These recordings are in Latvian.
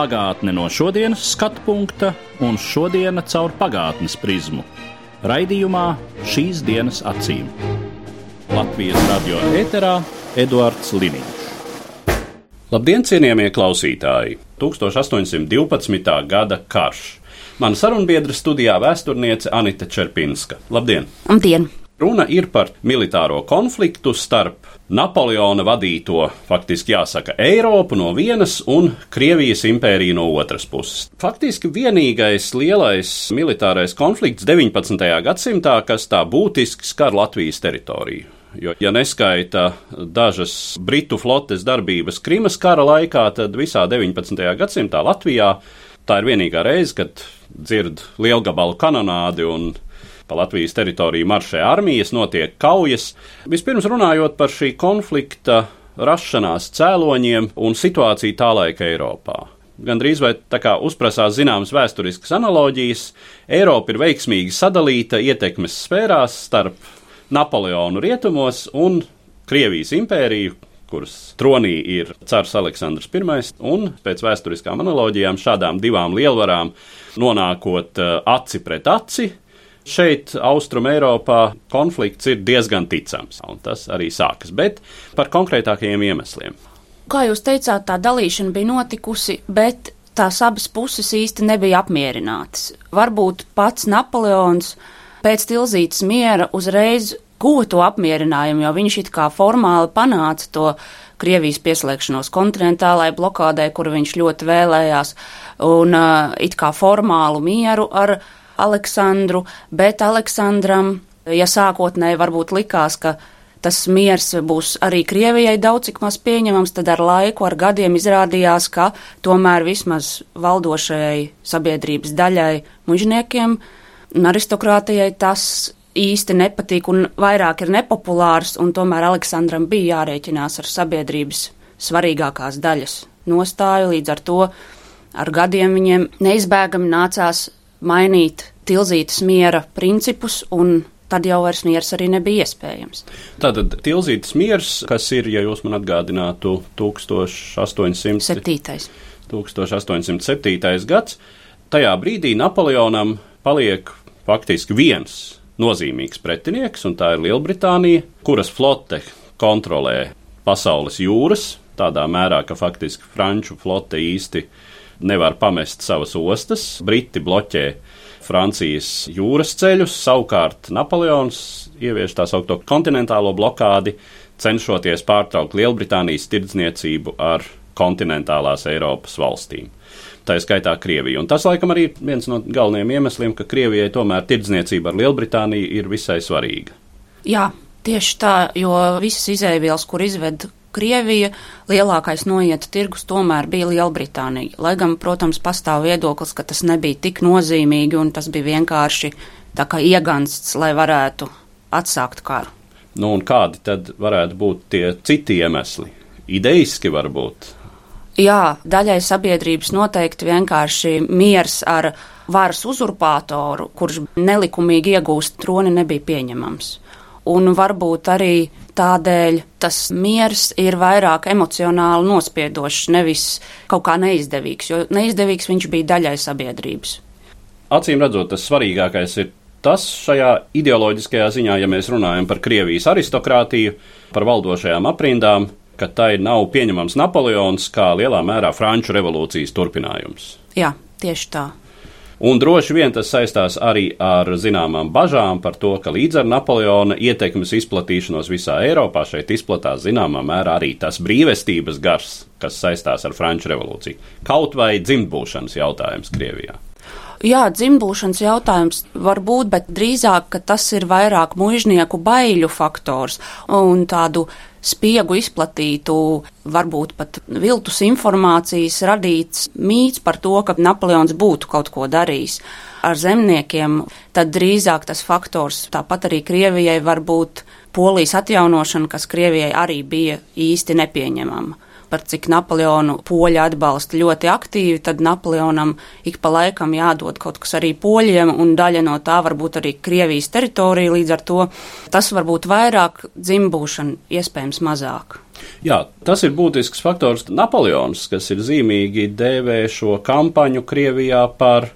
Pagātne no šodienas skatu punkta un šodienas caur pagātnes prizmu. Raidījumā šīs dienas acīm. Latvijas radio eterā Eduards Liniņš. Labdien, cienījamie klausītāji! 1812. gada karš. Mana sarunbiedra studijā vēsturniece Anita Čerpinska. Labdien! Labdien! Runa ir par militāro konfliktu starp Napoleona vadīto, faktiski jāsaka, Eiropu no vienas un Krievijas impēriju no otras puses. Faktiski vienīgais lielais militārais konflikts 19. gadsimtā, kas tā būtiski skar Latvijas teritoriju. Jo, ja neskaita dažas britu flotes darbības Krimas kara laikā, tad visā 19. gadsimtā Latvijā tā ir vienīgā reize, kad dzird lielgabalu kanonādi un pa Latvijas teritoriju maršē armijas, notiek kaujas. Vispirms runājot par šī konflikta rašanās cēloņiem un situāciju tā laika Eiropā. Gan drīz vai tā kā uzprasās zināmas vēsturiskas analoģijas, Eiropa ir veiksmīgi sadalīta ietekmes sfērās starp Napoleonu rietumos un Krievijas impēriju, kuras tronī ir cars Aleksandrs I, un pēc vēsturiskām analoģijām šādām divām lielvarām nonākot eh, aci pret aci, Šeit, Austrum Eiropā, konflikts ir diezgan ticams, un tas arī sākas, bet par konkrētākajiem iemesliem. Kā jūs teicāt, tā dalīšana bija notikusi, bet tās abas puses īsti nebija apmierinātas. Varbūt pats Napoleons pēc Tilzītas miera uzreiz guva to apmierinājumu, jo viņš it kā formāli panāca to Krievijas pieslēgšanos kontinentālajai blokādai, kuru viņš ļoti vēlējās, un uh, it kā formālu mieru ar Aleksandru, bet Aleksandram, ja sākotnēji varbūt likās, ka tas miers būs arī Krievijai daudz cik maz pieņemams, tad ar laiku, ar gadiem izrādījās, ka tomēr vismaz valdošajai sabiedrības daļai mužniekiem un aristokrātijai tas īsti nepatīk un vairāk ir nepopulārs, un tomēr Aleksandram bija jārēķinās ar sabiedrības svarīgākās daļas nostāju, līdz ar to ar gadiem viņiem neizbēgami nācās mainīt tilzītas miera principus un tad jau vairs miers arī nebija iespējams. Tātad tilzītas miers, kas ir, ja jūs man atgādinātu, 1807. 7. 1807. gads, tajā brīdī Napoleonam paliek faktiski viens nozīmīgs pretinieks, un tā ir Lielbritānija, kuras flote kontrolē pasaules jūras, tādā mērā, ka faktiski franču flote īsti nevar pamest savas ostas, Briti bloķē Francijas jūras ceļus, savukārt Napoleons ievieš tā saucamo kontinentālo blokādi, cenšoties pārtraukt Lielbritānijas tirdzniecību ar kontinentālās Eiropas valstīm. Tā ir skaitā Krievija. Un tas, laikam, arī ir viens no galvenajiem iemesliem, ka Krievijai tomēr tirdzniecība ar Lielbritāniju ir visai svarīga. Jā, tieši tā, jo visas izēvielas, kur izved Krievija, lielākais noieta tirgus tomēr bija Lielbritānija. Lai gan, protams, pastāv viedoklis, ka tas nebija tik nozīmīgi un tas bija vienkārši tā kā iegansts, lai varētu atsākt karu. Nu, un kādi tad varētu būt tie citi iemesli? Idejiski varbūt. Jā, daļai sabiedrības noteikti vienkārši miers ar varas uzurpātoru, kurš nelikumīgi iegūst troni, nebija pieņemams un varbūt arī tādēļ tas miers ir vairāk emocionāli nospiedošs, nevis kaut kā neizdevīgs, jo neizdevīgs viņš bija daļai sabiedrības. Acīm redzot, tas svarīgākais ir tas šajā ideoloģiskajā ziņā, ja mēs runājam par Krievijas aristokrātiju, par valdošajām aprindām, ka tai nav pieņemams Napoleons kā lielā mērā Franču revolūcijas turpinājums. Jā, tieši tā. Un droši vien tas saistās arī ar zināmām bažām par to, ka līdz ar Napoleona ietekmes izplatīšanos visā Eiropā šeit izplatās zināmā mērā arī tas brīvestības gars, kas saistās ar Franču revolūciju. Kaut vai dzimtbūšanas jautājums Krievijā. Jā, dzimbušanas jautājums var būt, bet drīzāk tas ir vairāk mužnieku baiļu faktors un tādu spiegu izplatītu, varbūt pat viltus informācijas radīts mīts par to, ka Napoleons būtu kaut ko darījis ar zemniekiem, tad drīzāk tas faktors tāpat arī Krievijai var būt polijas atjaunošana, kas Krievijai arī bija īsti nepieņemama par cik Napoleonu poļi atbalsta ļoti aktīvi, tad Napoleonam ik pa laikam jādod kaut kas arī poļiem, un daļa no tā varbūt arī Krievijas teritorija, līdz ar to tas varbūt vairāk dzimbūšana, iespējams mazāk. Jā, tas ir būtisks faktors. Napoleons, kas ir zīmīgi, dēvē šo kampaņu Krievijā par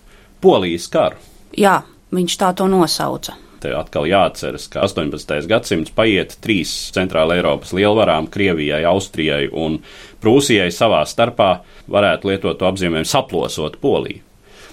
Polijas karu. Jā, viņš tā to nosauca te atkal jāatceras, ka 18. gadsimts paiet trīs centrāla Eiropas lielvarām, Krievijai, Austrijai un Prūsijai savā starpā varētu lietot to apzīmējumu saplosot Poliju,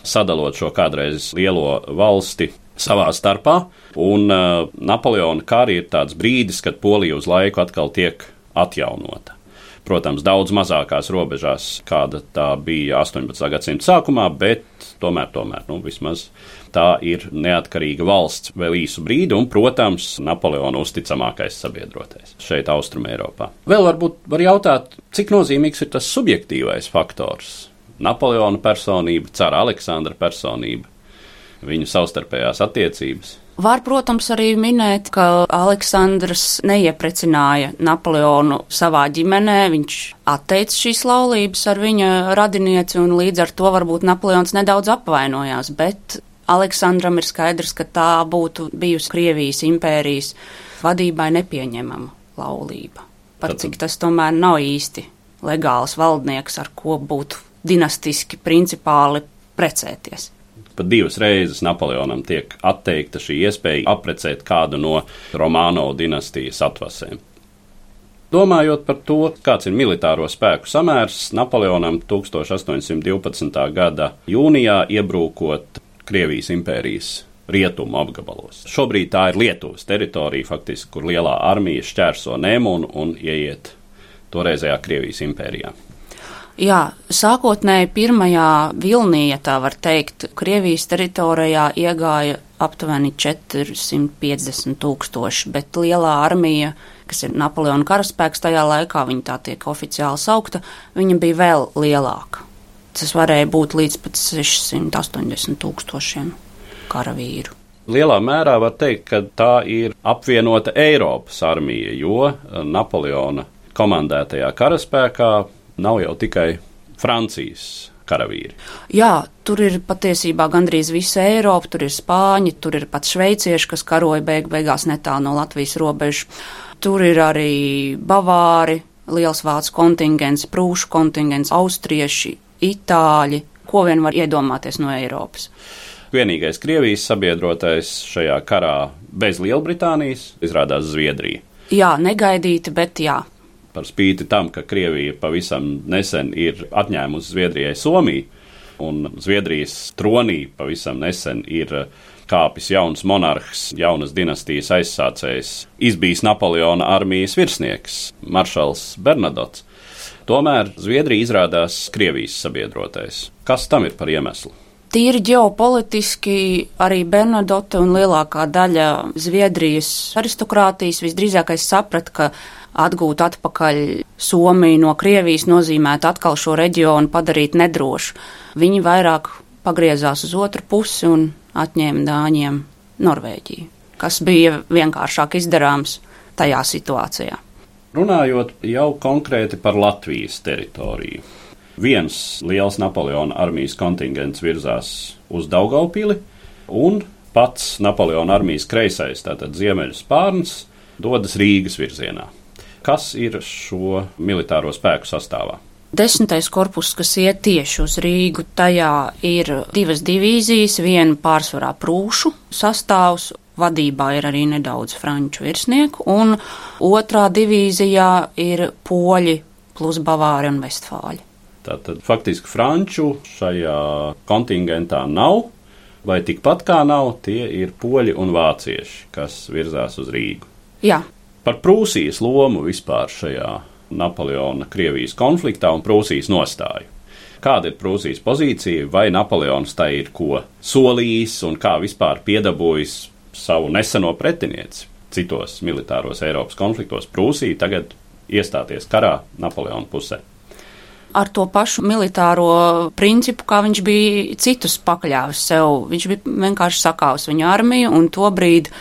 sadalot šo kādreiz lielo valsti savā starpā, un uh, Napoleona kari ir tāds brīdis, kad Polija uz laiku atkal tiek atjaunota. Protams, daudz mazākās robežās, kāda tā bija 18. gadsimta sākumā, bet tomēr, tomēr nu, vismaz tā ir neatkarīga valsts vēl īsu brīdi, un, protams, Napoleona uzticamākais sabiedrotais šeit, Austrum Eiropā. Vēl varbūt var jautāt, cik nozīmīgs ir tas subjektīvais faktors. Napoleona personība, cara Aleksandra personība, viņu savstarpējās attiecības. Var, protams, arī minēt, ka Aleksandrs neieprecināja Napoleonu savā ģimenē. Viņš atteica šīs laulības ar viņa radinieci, un līdz ar to varbūt Napoleons nedaudz apvainojās. Bet Aleksandram ir skaidrs, ka tā būtu bijusi Krievijas impērijas vadībai nepieņemama laulība. Par cik tas tomēr nav īsti legāls valdnieks, ar ko būtu dinastiski principāli precēties pat divas reizes Napoleonam tiek atteikta šī iespēja aprecēt kādu no Romāno dinastijas atvasēm. Domājot par to, kāds ir militāro spēku samērs, Napoleonam 1812. gada jūnijā iebrūkot Krievijas impērijas rietumu apgabalos. Šobrīd tā ir Lietuvas teritorija, faktiski, kur lielā armija šķērso Nemunu un ieiet toreizējā Krievijas impērijā. Jā, sākotnēji pirmajā vilnī, ja tā var teikt, Krievijas teritorijā iegāja aptuveni 450 tūkstoši, bet lielā armija, kas ir Napoleona karaspēks tajā laikā, viņa tā tiek oficiāli saukta, viņa bija vēl lielāka. Tas varēja būt līdz pat 680 tūkstošiem karavīru. Lielā mērā var teikt, ka tā ir apvienota Eiropas armija, jo Napoleona komandētajā karaspēkā nav jau tikai Francijas karavīri. Jā, tur ir patiesībā gandrīz visa Eiropa, tur ir spāņi, tur ir pat šveicieši, kas karoja beig beigās netālu no Latvijas robežas. Tur ir arī bavāri, liels vācu kontingents, prūšu kontingents, austrieši, itāļi, ko vien var iedomāties no Eiropas. Vienīgais Krievijas sabiedrotais šajā karā bez Lielbritānijas izrādās Zviedrija. Jā, negaidīti, bet jā par spīti tam, ka Krievija pavisam nesen ir atņēmusi Zviedrijai Somiju, un Zviedrijas tronī pavisam nesen ir kāpis jauns monarhs, jaunas dinastijas aizsācējs, izbijis Napoleona armijas virsnieks, maršals Bernadots. Tomēr Zviedrija izrādās Krievijas sabiedrotais. Kas tam ir par iemeslu? Tīri ģeopolitiski arī Bernadote un lielākā daļa Zviedrijas aristokrātijas visdrīzākais saprata, ka atgūt atpakaļ Somiju no Krievijas nozīmētu atkal šo reģionu padarīt nedrošu. Viņi vairāk pagriezās uz otru pusi un atņēma Dāņiem Norvēģiju, kas bija vienkāršāk izdarāms tajā situācijā. Runājot jau konkrēti par Latvijas teritoriju. Viens liels Napoleona armijas kontingents virzās uz Daugaupili, un pats Napoleona armijas kreisais, tātad ziemeļu spārns, dodas Rīgas virzienā. Kas ir šo militāro spēku sastāvā? Desmitais korpus, kas iet tieši uz Rīgu, tajā ir divas divīzijas, viena pārsvarā prūšu sastāvs, vadībā ir arī nedaudz franču virsnieku, un otrā divīzijā ir poļi plus bavāri un vestfāļi. Tātad faktiski franču šajā kontingentā nav, vai tikpat kā nav, tie ir poļi un vācieši, kas virzās uz Rīgu. Jā, par Prūsijas lomu vispār šajā Napoleona Krievijas konfliktā un Prūsijas nostāju. Kāda ir Prūsijas pozīcija, vai Napoleons tai ir ko solījis un kā vispār piedabūjis savu neseno pretinieci citos militāros Eiropas konfliktos? Prūsija tagad iestāties karā Napoleona pusē. Ar to pašu militāro principu, kā viņš bija citus pakļāvis sev. Viņš bija vienkārši sakāvis viņu armiju, un to brīdi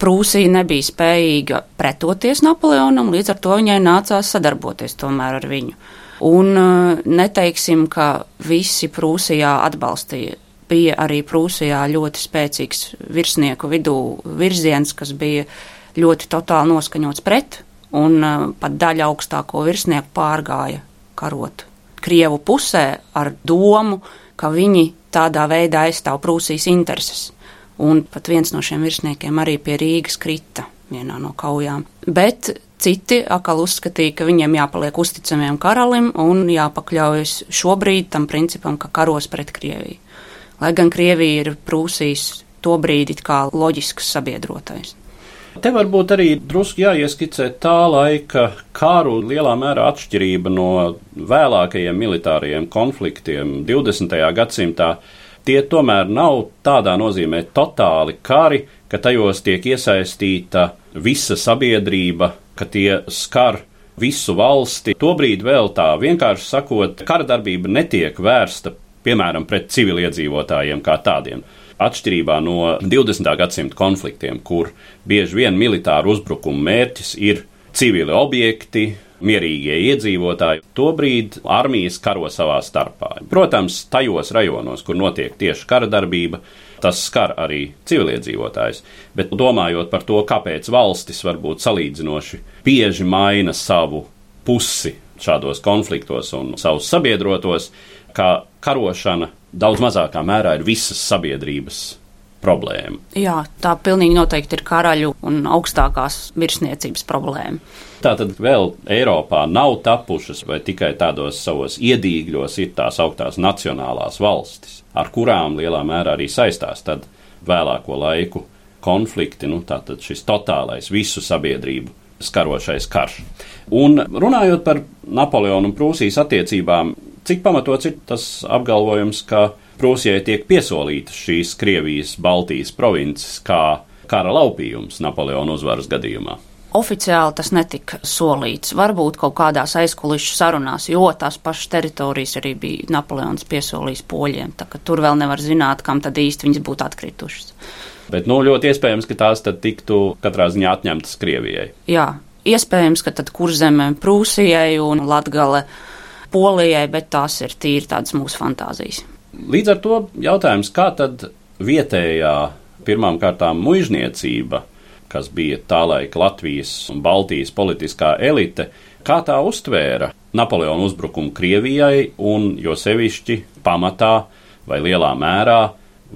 Prūsija nebija spējīga pretoties Napoleonam, līdz ar to viņai nācās sadarboties tomēr ar viņu. Un uh, neteiksim, ka visi Prūsijā atbalstīja. Bija arī Prūsijā ļoti spēcīgs virsnieku vidū virziens, kas bija ļoti totāli noskaņots pret, un uh, pat daļa augstāko virsnieku pārgāja karot Krievu pusē ar domu, ka viņi tādā veidā aizstāv Prūsijas intereses un pat viens no šiem virsniekiem arī pie Rīgas krita vienā no kaujām. Bet citi atkal uzskatīja, ka viņiem jāpaliek uzticamiem karalim un jāpakļaujas šobrīd tam principam, ka karos pret Krieviju. Lai gan Krievija ir Prūsijas to brīdi kā loģisks sabiedrotais. Te varbūt arī drusku jāieskicē tā laika kāru lielā mērā atšķirība no vēlākajiem militārajiem konfliktiem 20. gadsimtā tie tomēr nav tādā nozīmē totāli kari, ka tajos tiek iesaistīta visa sabiedrība, ka tie skar visu valsti. Tobrīd vēl tā vienkārši sakot, kara darbība netiek vērsta piemēram pret civiliedzīvotājiem kā tādiem. Atšķirībā no 20. gadsimta konfliktiem, kur bieži vien militāru uzbrukumu mērķis ir civili objekti, mierīgie iedzīvotāji. Tobrīd armijas karo savā starpā. Protams, tajos rajonos, kur notiek tieši kara darbība, tas skar arī civiliedzīvotājus. Bet domājot par to, kāpēc valstis varbūt salīdzinoši bieži maina savu pusi šādos konfliktos un savus sabiedrotos, ka karošana daudz mazākā mērā ir visas sabiedrības problēma. Jā, tā pilnīgi noteikti ir karaļu un augstākās virsniecības problēma. Tātad vēl Eiropā nav tapušas, vai tikai tādos savos iedīgļos ir tās augtās nacionālās valstis, ar kurām lielā mērā arī saistās tad vēlāko laiku konflikti, nu tātad šis totālais visu sabiedrību skarošais karš. Un runājot par Napoleonu un Prūsijas attiecībām, cik pamatots ir tas apgalvojums, ka Prūsijai tiek piesolītas šīs Krievijas Baltijas provinces kā kara laupījums Napoleona uzvaras gadījumā? Oficiāli tas netika solīts. Varbūt kaut kādās aizkulisku sarunās, jo tās pašas teritorijas arī bija Napoleons piesolījis poļiem. Tur vēl nevar zināt, kam tad īsti viņas būtu atkritušas. Bet nu, ļoti iespējams, ka tās tiktu katrā ziņā atņemtas Krievijai. Jā, iespējams, ka tad kurzemē Prūsijai un Latgale Polijai, bet tās ir tīri tādas mūsu fantāzijas. Līdz ar to jautājums, kā tad vietējā pirmām kārtām muizniecība kas bija tā laika Latvijas un Baltijas politiskā elite, kā tā uztvēra Napoleona uzbrukumu Krievijai un jo sevišķi pamatā vai lielā mērā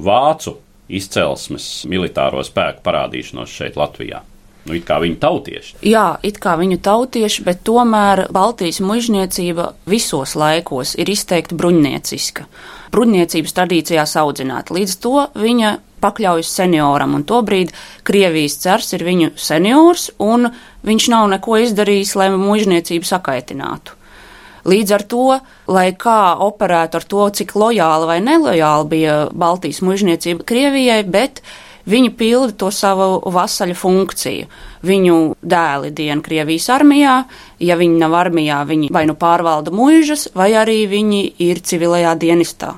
vācu izcelsmes militāro spēku parādīšanos šeit Latvijā. Nu, it kā viņu tautieši. Jā, it kā viņu tautieši, bet tomēr Baltijas mužniecība visos laikos ir izteikti bruņnieciska. Bruņniecības tradīcijās audzināta. Līdz to viņa pakļaujas senioram, un tobrīd Krievijas cars ir viņu seniors, un viņš nav neko izdarījis, lai mužniecību sakaitinātu. Līdz ar to, lai kā operētu ar to, cik lojāli vai nelojāli bija Baltijas mužniecība Krievijai, bet viņi pilda to savu vasaļu funkciju. Viņu dēli diena Krievijas armijā, ja viņi nav armijā, viņi vai nu pārvalda muižas, vai arī viņi ir civilajā dienestā.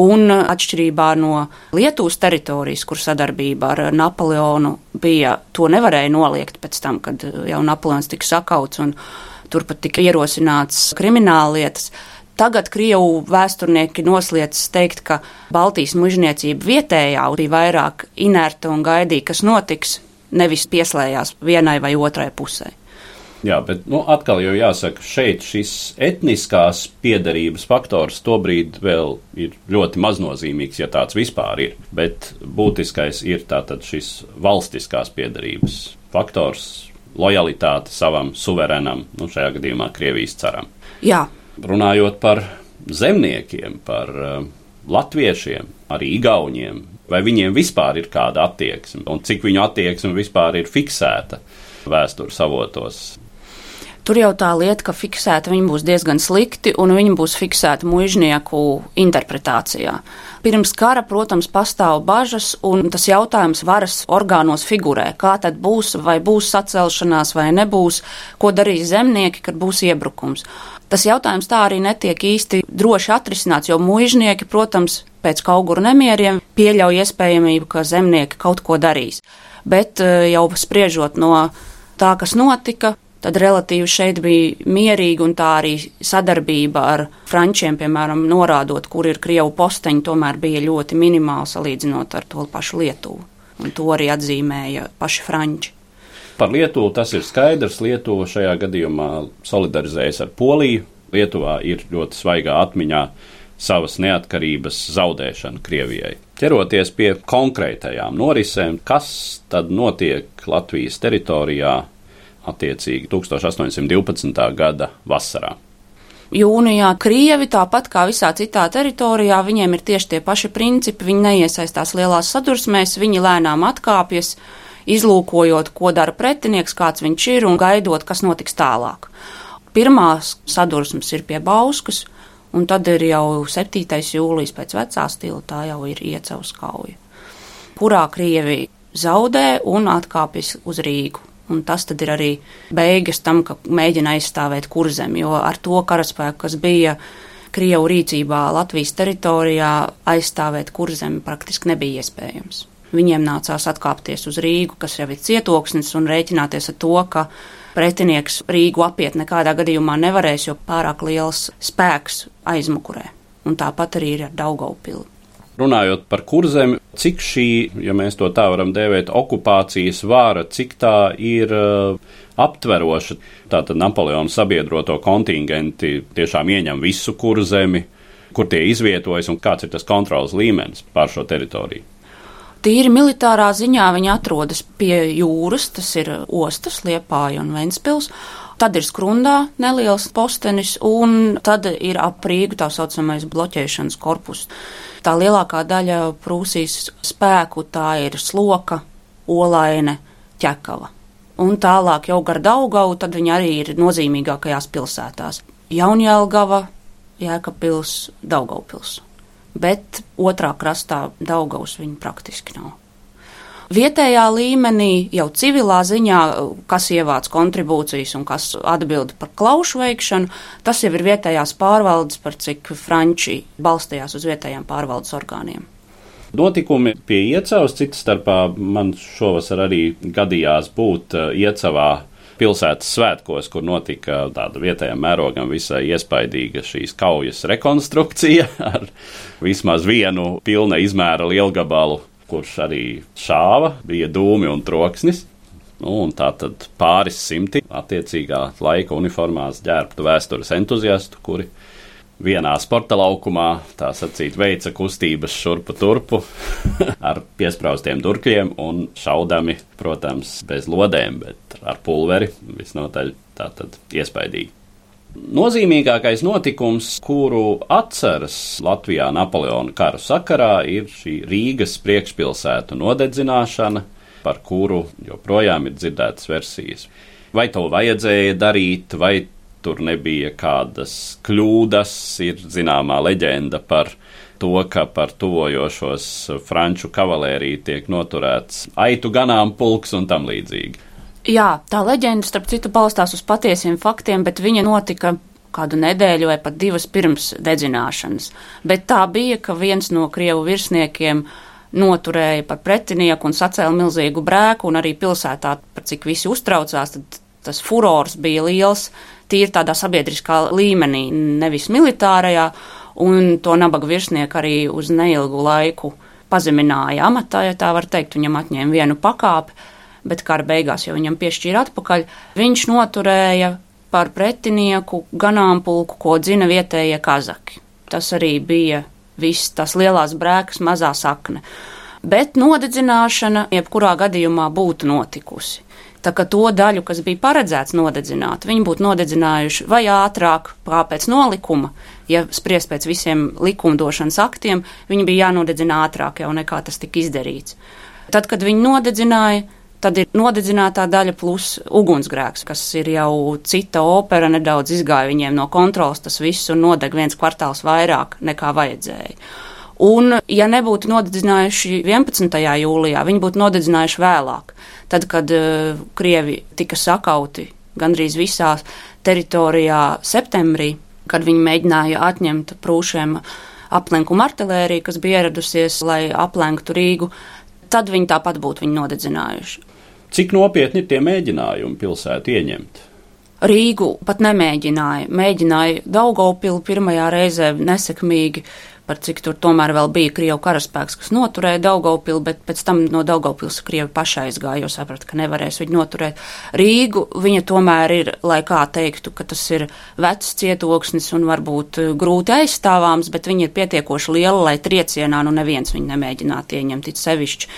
Un atšķirībā no Lietuvas teritorijas, kur sadarbība ar Napoleonu bija, to nevarēja noliegt pēc tam, kad jau Napoleons tika sakauts un turpat tika ierosināts krimināllietas. Tagad Krievu vēsturnieki nosliec teikt, ka Baltijas mužniecība vietējā bija vairāk inerta un gaidīja, kas notiks, nevis pieslējās vienai vai otrai pusē. Jā, bet nu, atkal jau jāsaka, šeit šis etniskās piedarības faktors tobrīd vēl ir ļoti maznozīmīgs, ja tāds vispār ir. Bet būtiskais ir tātad šis valstiskās piedarības faktors, lojalitāte savam suverenam, nu, šajā gadījumā Krievijas caram. Jā. Runājot par zemniekiem, par uh, latviešiem, arī igauniem, vai viņiem vispār ir kāda attieksme, un cik viņu attieksme vispār ir fiksēta vēstures avotos. Tur jau tā lieta, ka fiksēta viņa būs diezgan slikti, un viņa būs fiksēta mužnieku interpretācijā. Pirms kara, protams, pastāv bažas, un tas jautājums varas orgānos figurē, kā tad būs, vai būs sacelšanās, vai nebūs, ko darīs zemnieki, kad būs iebrukums. Tas jautājums tā arī netiek īsti droši atrisināts, jo mužnieki, protams, pēc kauguru nemieriem pieļauj iespējamību, ka zemnieki kaut ko darīs. Bet eh, jau spriežot no tā, kas notika, tad relatīvi šeit bija mierīga un tā arī sadarbība ar frančiem, piemēram, norādot, kur ir Krievu posteņi, tomēr bija ļoti minimāla salīdzinot ar to pašu Lietuvu. Un to arī atzīmēja paši franči. Par Lietuvu tas ir skaidrs. Lietuva šajā gadījumā solidarizējas ar Poliju. Lietuvā ir ļoti svaigā atmiņā savas neatkarības zaudēšana Krievijai. Ķeroties pie konkrētajām norisēm, kas tad notiek Latvijas teritorijā attiecīgi 1812. gada vasarā. Jūnijā Krievi, tāpat kā visā citā teritorijā, viņiem ir tieši tie paši principi. Viņi neiesaistās lielās sadursmēs, viņi lēnām atkāpjas, izlūkojot, ko dara pretinieks, kāds viņš ir un gaidot, kas notiks tālāk. Pirmās sadursmes ir pie Bauskas, un tad ir jau 7. jūlijas pēc vecā stila, tā jau ir iecavs kauja, kurā Krievi zaudē un atkāpjas uz Rīgu. Un tas tad ir arī beigas tam, ka mēģina aizstāvēt kurzemi, jo ar to karaspēku, kas bija Krievu rīcībā Latvijas teritorijā, aizstāvēt kurzemi praktiski nebija iespējams. Viņiem nācās atkāpties uz Rīgu, kas jau ir cietoksnis, un rēķināties ar to, ka pretinieks Rīgu apiet nekādā gadījumā nevarēs, jo pārāk liels spēks aizmukurē. Un tāpat arī ir ar Daugaupilu. Runājot par kurzemi, cik šī, ja mēs to tā varam dēvēt, okupācijas vāra, cik tā ir uh, aptveroša, tātad Napoleona sabiedroto kontingenti tiešām ieņem visu kurzemi, kur tie izvietojas un kāds ir tas kontrolas līmenis pār šo teritoriju. Tīri militārā ziņā viņi atrodas pie jūras, tas ir ostas, Liepāja un Ventspils. Tad ir skrundā neliels postenis, un tad ir ap Rīgu tā saucamais bloķēšanas korpus. Tā lielākā daļa Prūsijas spēku tā ir sloka, olaine, ķekava. Un tālāk jau gar Daugavu, tad viņi arī ir nozīmīgākajās pilsētās. Jaunjēlgava, Jēkabpils, Daugaupils. Bet otrā krastā Daugavs viņi praktiski nav. Vietējā līmenī, jau civilā ziņā, kas ievāc kontribūcijas un kas atbild par klaušu veikšanu, tas jau ir vietējās pārvaldes, par cik franči balstījās uz vietējām pārvaldes orgāniem. Notikumi pie iecavas, citas starpā man šovasar arī gadījās būt uh, iecavā pilsētas svētkos, kur notika tāda vietējā mērogam visai iespaidīga šīs kaujas rekonstrukcija ar vismaz vienu pilna izmēra lielgabalu kurš arī šāva, bija dūmi un troksnis. Nu, un tā tad pāris simti attiecīgā laika uniformās ģērbtu vēstures entuziastu, kuri vienā sporta laukumā, tā sacīt, veica kustības šurpu turpu ar piespraustiem durkļiem un šaudami, protams, bez lodēm, bet ar pulveri visnotaļ tā tad iespaidīgi. Nozīmīgākais notikums, kuru atceras Latvijā Napoleona kara sakarā, ir šī Rīgas priekšpilsētu nodedzināšana, par kuru joprojām ir dzirdētas versijas. Vai to vajadzēja darīt, vai tur nebija kādas kļūdas, ir zināmā leģenda par to, ka par tuvojošos franču kavalēriju tiek noturēts aitu ganāmpulks un tam līdzīgi. Jā, tā leģenda, starp citu, balstās uz patiesiem faktiem, bet viņa notika kādu nedēļu vai pat divas pirms dedzināšanas. Bet tā bija, ka viens no krievu virsniekiem noturēja par pretinieku un sacēla milzīgu brēku, un arī pilsētā, par cik visi uztraucās, tad tas furors bija liels, tīri tādā sabiedriskā līmenī, nevis militārajā, un to nabaga virsnieku arī uz neilgu laiku pazemināja amatā, ja tā var teikt, viņam atņēma vienu pakāpi bet kara beigās jau viņam piešķīra atpakaļ. Viņš noturēja par pretinieku ganāmpulku, ko dzina vietējie kazaki. Tas arī bija viss tās lielās brēkas mazā sakne. Bet nodedzināšana jebkurā gadījumā būtu notikusi. Tā kā to daļu, kas bija paredzēts nodedzināt, viņi būtu nodedzinājuši vai ātrāk, kā pēc nolikuma, ja spriest pēc visiem likumdošanas aktiem, viņi bija jānodedzina ātrāk jau nekā tas tika izdarīts. Tad, kad viņi nodedzināja, Tad ir nodedzinātā daļa plus ugunsgrēks, kas ir jau cita opera, nedaudz izgāja viņiem no kontrols tas viss un nodeg viens kvartāls vairāk nekā vajadzēja. Un, ja nebūtu nodedzinājuši 11. jūlijā, viņi būtu nodedzinājuši vēlāk, tad, kad uh, Krievi tika sakauti gandrīz visā teritorijā septembrī, kad viņi mēģināja atņemt prūšiem aplenkumu artilēriju, kas bija ieradusies, lai aplenktu Rīgu, tad viņi tāpat būtu viņu nodedzinājuši. Cik nopietni ir tie mēģinājumi pilsētu ieņemt? Rīgu pat nemēģināja. Mēģināja Daugaupili pirmajā reizē nesekmīgi, par cik tur tomēr vēl bija Krievu karaspēks, kas noturēja Daugaupili, bet pēc tam no Daugavpils Krievi pašai aizgāja, jo saprata, ka nevarēs viņu noturēt. Rīgu viņa tomēr ir, lai kā teiktu, ka tas ir vecs cietoksnis un varbūt eh, grūti aizstāvāms, bet viņa ir pietiekoši liela, lai triecienā nu neviens viņu nemēģinātu ieņemt, it sevišķi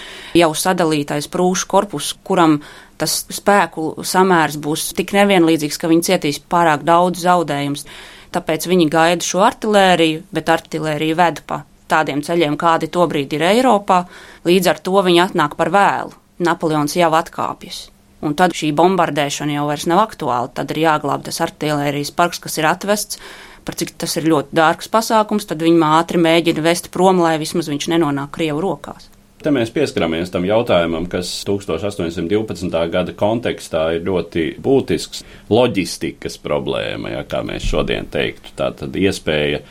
jau sadalītais prūšu korpus, kuram tas spēku samērs būs tik nevienlīdzīgs, ka viņi cietīs pārāk daudz zaudējumus tāpēc viņi gaida šo artilēriju, bet artilērija ved pa tādiem ceļiem, kādi tobrīd ir Eiropā, līdz ar to viņi atnāk par vēlu. Napoleons jau atkāpjas. Un tad šī bombardēšana jau vairs nav aktuāla. Tad ir jāglāb tas artilērijas parks, kas ir atvests. Par cik tas ir ļoti dārgs pasākums, tad viņi ātri mēģina vest prom, lai vismaz viņš nenonāk Krievu rokās. Te mēs pieskaramies tam jautājumam, kas 1812. gada kontekstā ir ļoti būtisks - loģistikas problēma, ja, kā mēs šodien teiktu. Tā tad iespēja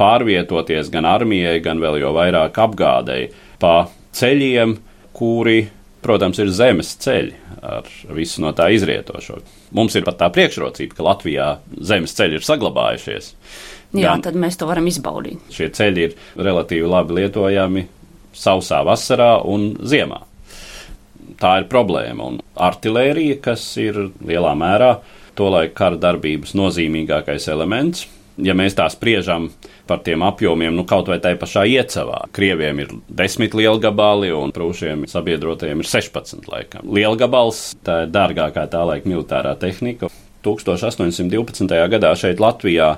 pārvietoties gan armijai, gan vēl jau vairāk apgādēji pa ceļiem, kuri, protams, ir zemes ceļi ar visu no tā izrietošo. Mums ir pat tā priekšrocība, ka Latvijā zemes ceļi ir saglabājušies. Jā, gan tad mēs to varam izbaudīt. Šie ceļi ir relatīvi labi lietojami sausā vasarā un ziemā. Tā ir problēma. Un artilērija, kas ir lielā mērā tolaik kara darbības nozīmīgākais elements, ja mēs tā spriežam par tiem apjomiem, nu kaut vai tai pašā iecavā. Krieviem ir desmit lielgabali un prūšiem sabiedrotajiem ir 16 laikam. Lielgabals tā ir dārgākā tā laika militārā tehnika. 1812. gadā šeit Latvijā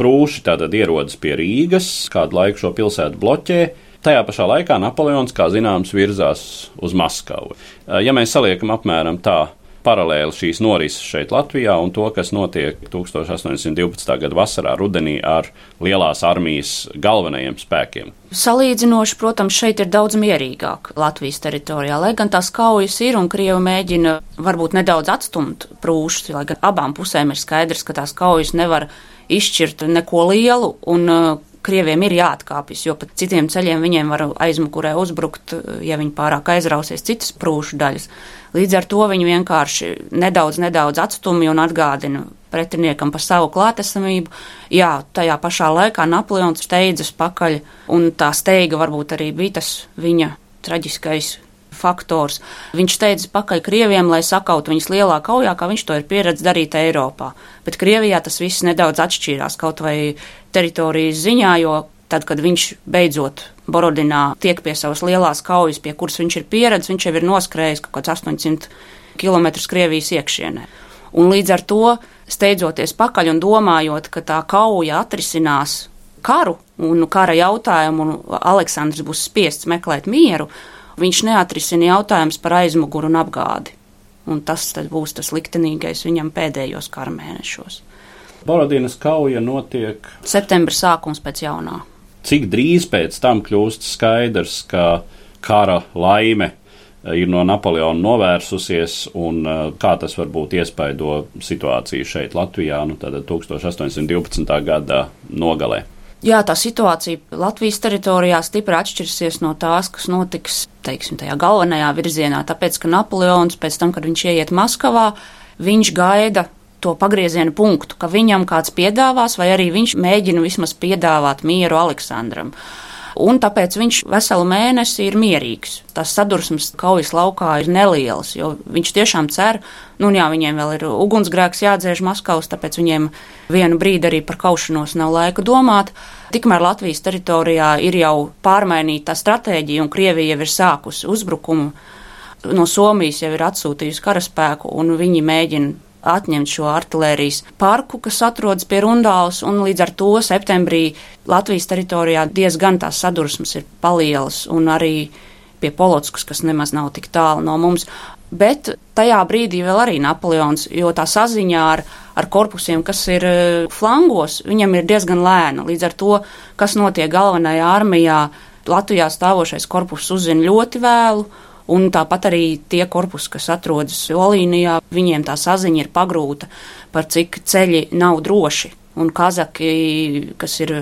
prūši tātad ierodas pie Rīgas, kādu laiku šo pilsētu bloķē, Tajā pašā laikā Napoleons, kā zināms, virzās uz Maskavu. Ja mēs saliekam apmēram tā paralēli šīs norises šeit Latvijā un to, kas notiek 1812. gada vasarā, rudenī ar lielās armijas galvenajiem spēkiem. Salīdzinoši, protams, šeit ir daudz mierīgāk Latvijas teritorijā, lai gan tās kaujas ir un Krievi mēģina varbūt nedaudz atstumt prūšus, lai gan abām pusēm ir skaidrs, ka tās kaujas nevar izšķirt neko lielu un Krieviem ir jāatkāpjas, jo pat citiem ceļiem viņiem var aizmugurē uzbrukt, ja viņi pārāk aizrausies citas prūšu daļas. Līdz ar to viņi vienkārši nedaudz, nedaudz atstumj un atgādina pretiniekam par savu klātesamību. Jā, tajā pašā laikā Napoleons steidzas pakaļ, un tā steiga varbūt arī bija tas viņa traģiskais faktors. Viņš teica pakaļ Krieviem, lai sakautu viņus lielā kaujā, kā viņš to ir pieredzējis darīt Eiropā. Bet Krievijā tas viss nedaudz atšķīrās kaut vai teritorijas ziņā, jo tad, kad viņš beidzot Borodinā tiek pie savas lielās kaujas, pie kuras viņš ir pieredzējis, viņš jau ir noskrējis kaut kāds 800 km Krievijas iekšienē. Un līdz ar to, steidzoties pakaļ un domājot, ka tā kauja atrisinās karu un kara jautājumu, un Aleksandrs būs spiests meklēt mieru, viņš neatrisina jautājums par aizmuguru un apgādi. Un tas būs tas liktenīgais viņam pēdējos kara mēnešos. Borodinas kauja notiek septembra sākums pēc jaunā. Cik drīz pēc tam kļūst skaidrs, ka kara laime eh, ir no Napoleona novērsusies, un eh, kā tas varbūt iespaido situāciju šeit, Latvijā, nu, 1812. gada nogalē. Jā, tā situācija Latvijas teritorijā stipri atšķirsies no tās, kas notiks, teiksim, tajā galvenajā virzienā, tāpēc, ka Napoleons pēc tam, kad viņš ieiet Maskavā, viņš gaida to pagrieziena punktu, ka viņam kāds piedāvās, vai arī viņš mēģina vismaz piedāvāt mieru Aleksandram. Uh, un tāpēc viņš veselu mēnesi ir mierīgs. Tas sadursmes kaujas laukā ir nelielas, jo viņš tiešām cer, nu jā, viņiem vēl ir ugunsgrēks jādzēž Maskavas, tāpēc viņiem vienu brīdi arī par kaušanos nav laika domāt. Tikmēr Latvijas teritorijā ir jau pārmainīta stratēģija, un Krievija jau ir sākusi uzbrukumu. No Somijas jau ir atsūtījusi karaspēku, un viņi mēģina atņemt šo artilērijas parku, kas atrodas pie Rundāls, un līdz ar to septembrī Latvijas teritorijā diezgan tās sadursmes ir palielas, un arī pie Polotskas, kas nemaz nav tik tālu no mums. Bet tajā brīdī vēl arī Napoleons, jo tā saziņā ar, ar korpusiem, kas ir e, flangos, viņam ir diezgan lēna. Līdz ar to, kas notiek galvenajā armijā, Latvijā stāvošais korpus uzzina ļoti vēlu. Un tāpat arī tie korpusi, kas atrodas Olīnijā, viņiem tā saziņa ir pagrūta par cik ceļi nav droši. Un kazaki, kas ir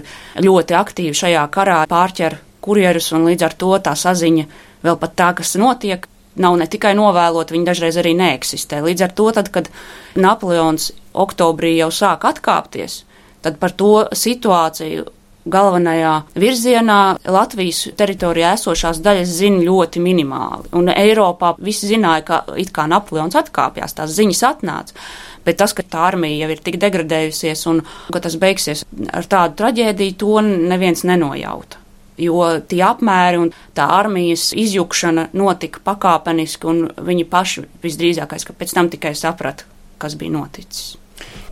ļoti aktīvi šajā karā, pārķer kurjerus, un līdz ar to tā saziņa vēl pat tā, kas notiek, nav ne tikai novēlot, viņi dažreiz arī neeksistē. Līdz ar to, tad, kad Napoleons oktobrī jau sāk atkāpties, tad par to situāciju galvenajā virzienā Latvijas teritorijā esošās daļas zina ļoti minimāli. Un Eiropā visi zināja, ka it kā Napoleons atkāpjas, tās ziņas atnāca. Bet tas, ka tā armija jau ir tik degradējusies un ka tas beigsies ar tādu traģēdiju, to neviens nenojauta jo tie apmēri un tā armijas izjukšana notika pakāpeniski, un viņi paši visdrīzākais, ka pēc tam tikai saprata, kas bija noticis.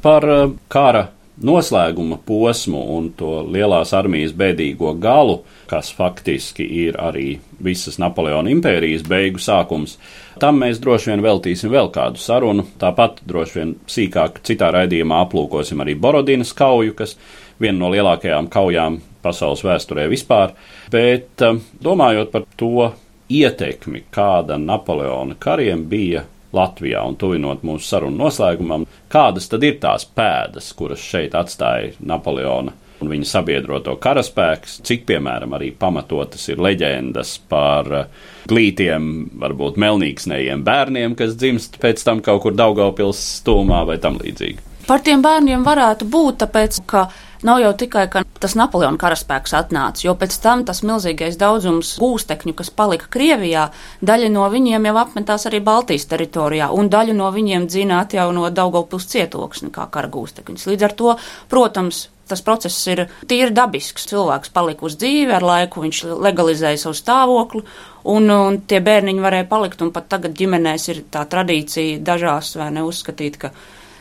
Par uh, kara noslēguma posmu un to lielās armijas bēdīgo galu, kas faktiski ir arī visas Napoleona impērijas beigu sākums, tam mēs droši vien veltīsim vēl kādu sarunu. Tāpat droši vien sīkāk citā raidījumā aplūkosim arī Borodinas kauju, kas viena no lielākajām kaujām pasaules vēsturē vispār, bet um, domājot par to ietekmi, kāda Napoleona kariem bija Latvijā un tuvinot mūsu sarunu noslēgumam, kādas tad ir tās pēdas, kuras šeit atstāja Napoleona un viņa sabiedroto karaspēks, cik, piemēram, arī pamatotas ir leģendas par uh, glītiem, varbūt melnīgsnējiem bērniem, kas dzimst pēc tam kaut kur Daugavpils stūmā vai tam līdzīgi. Par tiem bērniem varētu būt, tāpēc, ka Nav jau tikai, ka tas Napoleona karaspēks atnāca, jo pēc tam tas milzīgais daudzums gūstekņu, kas palika Krievijā, daļa no viņiem jau apmetās arī Baltijas teritorijā, un daļu no viņiem dzina atjaunot Daugavpils cietoksni kā kara gūstekņus. Līdz ar to, protams, tas process ir tīri dabisks. Cilvēks palika uz dzīvi, ar laiku viņš legalizēja savu stāvokli, un, un tie bērniņi varēja palikt, un pat tagad ģimenēs ir tā tradīcija dažās vai neuzskatīt, ka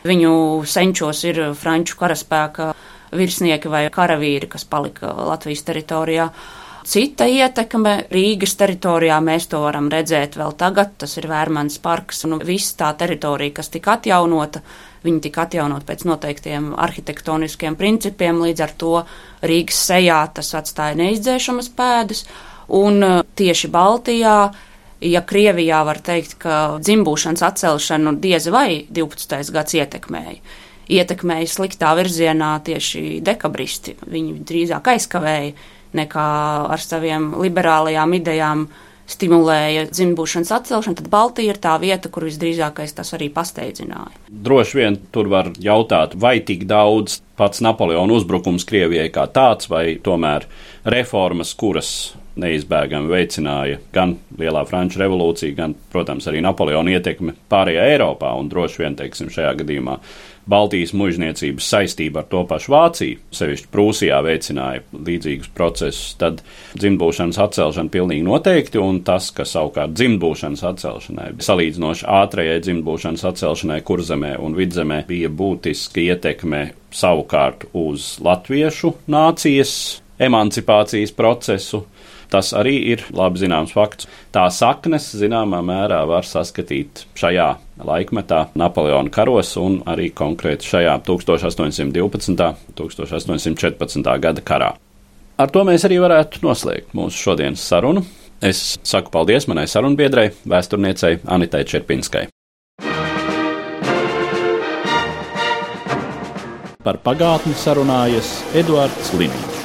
viņu senčos ir franču karaspēka virsnieki vai karavīri, kas palika Latvijas teritorijā. Cita ietekme Rīgas teritorijā mēs to varam redzēt vēl tagad. Tas ir Vērmans parks un viss tā teritorija, kas tika atjaunota. Viņi tika atjaunot pēc noteiktiem arhitektoniskiem principiem, līdz ar to Rīgas sejā tas atstāja neizdzēšamas pēdas. Un uh, tieši Baltijā ja Krievijā var teikt, ka dzimbūšanas atcelšanu diez vai 12. gads ietekmēja ietekmēja sliktā virzienā tieši dekabristi. Viņi drīzāk aizkavēja nekā ar saviem liberālajām idejām stimulēja dzimbūšanas atcelšanu, tad Baltija ir tā vieta, kur visdrīzākais tas arī pasteidzināja. Droši vien tur var jautāt, vai tik daudz pats Napoleona uzbrukums Krievijai kā tāds, vai tomēr reformas, kuras neizbēgami veicināja gan Lielā Franču revolūcija, gan, protams, arī Napoleona ietekme pārējā Eiropā un droši vien, teiksim, šajā gadījumā Baltijas mužniecības saistība ar to pašu Vāciju, sevišķi Prūsijā veicināja līdzīgus procesus, tad dzimtbūšanas atcelšana pilnīgi noteikti, un tas, ka savukārt dzimtbūšanas atcelšanai, salīdzinoši ātrajai dzimtbūšanas atcelšanai kurzemē un vidzemē bija būtiska ietekme savukārt uz latviešu nācijas emancipācijas procesu, Tas arī ir labi zināms fakts. Tā saknes zināmā mērā var saskatīt šajā laikmetā, Napoleona karos un arī konkrēti šajā 1812. un 1814. gada karā. Ar to mēs arī varētu noslēgt mūsu šodienas sarunu. Es saku paldies manai sarunbiedrai, vēsturniecei Anitai Čerpinskai. Par pagātni sarunājas Eduards Liniņš.